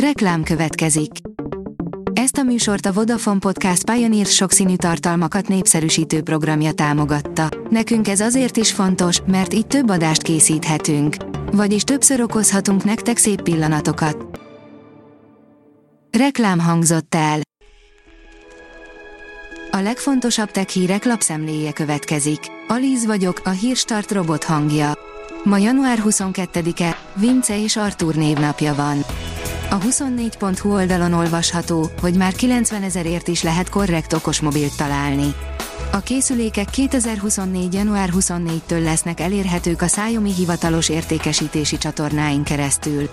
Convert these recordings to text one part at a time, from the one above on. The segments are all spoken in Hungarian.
Reklám következik. Ezt a műsort a Vodafone Podcast Pioneer sokszínű tartalmakat népszerűsítő programja támogatta. Nekünk ez azért is fontos, mert így több adást készíthetünk. Vagyis többször okozhatunk nektek szép pillanatokat. Reklám hangzott el. A legfontosabb tech hírek lapszemléje következik. Alíz vagyok, a hírstart robot hangja. Ma január 22-e, Vince és Artur névnapja van. A 24.hu oldalon olvasható, hogy már 90 ezerért is lehet korrekt okosmobilt találni. A készülékek 2024. január 24-től lesznek elérhetők a Xiaomi hivatalos értékesítési csatornáin keresztül.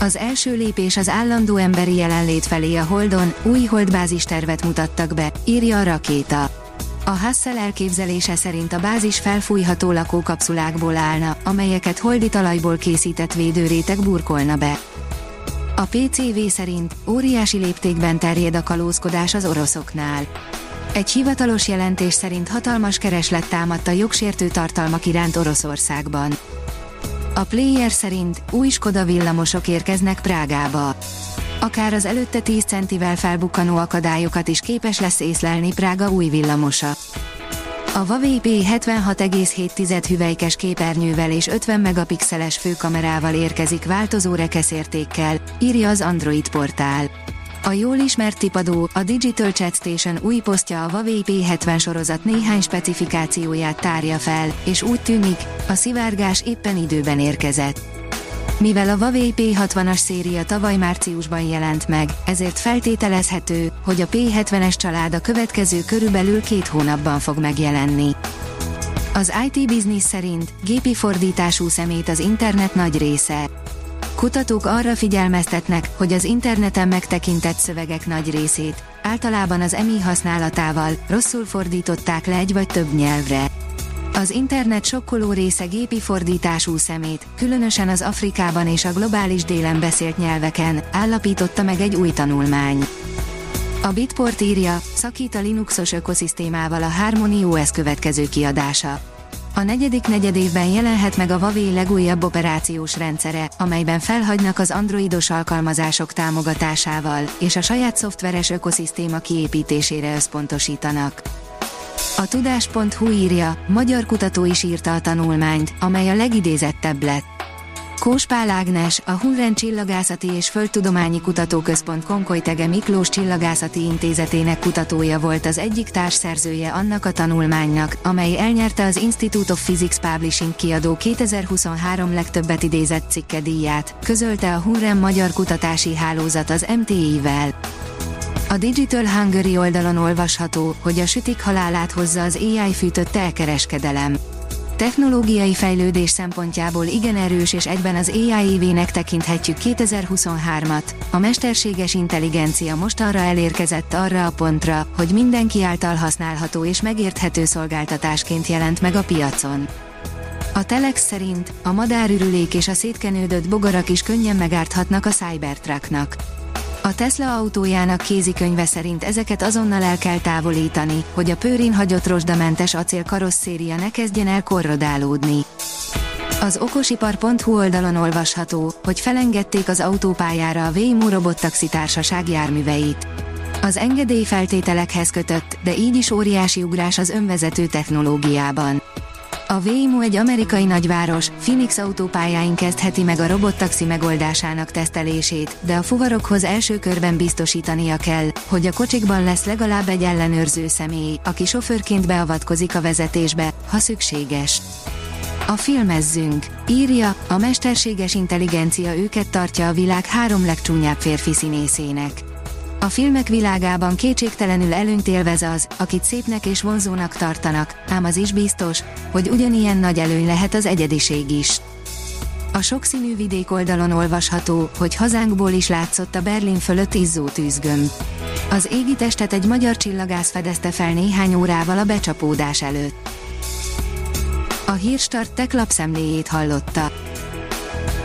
Az első lépés az állandó emberi jelenlét felé a Holdon, új holdbázis tervet mutattak be, írja a rakéta. A Hassel elképzelése szerint a bázis felfújható lakókapszulákból állna, amelyeket holdi talajból készített védőréteg burkolna be. A PCV szerint óriási léptékben terjed a kalózkodás az oroszoknál. Egy hivatalos jelentés szerint hatalmas kereslet támadt a jogsértő tartalmak iránt Oroszországban. A player szerint új Skoda villamosok érkeznek Prágába. Akár az előtte 10 centivel felbukkanó akadályokat is képes lesz észlelni Prága új villamosa. A Huawei P76,7 hüvelykes képernyővel és 50 megapixeles főkamerával érkezik változó rekeszértékkel, írja az Android portál. A jól ismert tipadó, a Digital Chat Station új posztja a Huawei P70 sorozat néhány specifikációját tárja fel, és úgy tűnik, a szivárgás éppen időben érkezett. Mivel a Huawei P60-as széria tavaly márciusban jelent meg, ezért feltételezhető, hogy a P70-es család a következő körülbelül két hónapban fog megjelenni. Az IT Business szerint gépi fordítású szemét az internet nagy része. Kutatók arra figyelmeztetnek, hogy az interneten megtekintett szövegek nagy részét, általában az EMI használatával, rosszul fordították le egy vagy több nyelvre. Az internet sokkoló része gépi fordítású szemét, különösen az Afrikában és a globális délen beszélt nyelveken, állapította meg egy új tanulmány. A Bitport írja, szakít a Linuxos ökoszisztémával a Harmony OS következő kiadása. A negyedik negyedévben jelenhet meg a Huawei legújabb operációs rendszere, amelyben felhagynak az androidos alkalmazások támogatásával, és a saját szoftveres ökoszisztéma kiépítésére összpontosítanak. A tudás.hu írja, magyar kutató is írta a tanulmányt, amely a legidézettebb lett. Kóspál Ágnes, a Hunren Csillagászati és Földtudományi Kutatóközpont Konkolytege Miklós Csillagászati Intézetének kutatója volt az egyik társszerzője annak a tanulmánynak, amely elnyerte az Institute of Physics Publishing kiadó 2023 legtöbbet idézett cikke díját, közölte a Hunren Magyar Kutatási Hálózat az MTI-vel. A Digital Hungary oldalon olvasható, hogy a sütik halálát hozza az AI fűtött elkereskedelem. Technológiai fejlődés szempontjából igen erős és egyben az AI évének tekinthetjük 2023-at. A mesterséges intelligencia most arra elérkezett arra a pontra, hogy mindenki által használható és megérthető szolgáltatásként jelent meg a piacon. A Telex szerint a madárürülék és a szétkenődött bogarak is könnyen megárthatnak a Cybertrucknak. A Tesla autójának kézikönyve szerint ezeket azonnal el kell távolítani, hogy a pőrin hagyott rozsdamentes acél karosszéria ne kezdjen el korrodálódni. Az okosipar.hu oldalon olvasható, hogy felengedték az autópályára a Waymo robottaxi társaság járműveit. Az engedély feltételekhez kötött, de így is óriási ugrás az önvezető technológiában. A Waymo egy amerikai nagyváros, Phoenix autópályáin kezdheti meg a robottaxi megoldásának tesztelését, de a fuvarokhoz első körben biztosítania kell, hogy a kocsikban lesz legalább egy ellenőrző személy, aki sofőrként beavatkozik a vezetésbe, ha szükséges. A filmezzünk, írja, a mesterséges intelligencia őket tartja a világ három legcsúnyább férfi színészének. A filmek világában kétségtelenül előnyt élvez az, akit szépnek és vonzónak tartanak, ám az is biztos, hogy ugyanilyen nagy előny lehet az egyediség is. A sokszínű vidék oldalon olvasható, hogy hazánkból is látszott a Berlin fölött izzó tűzgömb. Az égi testet egy magyar csillagász fedezte fel néhány órával a becsapódás előtt. A Hírstart tech lapszemléjét hallotta.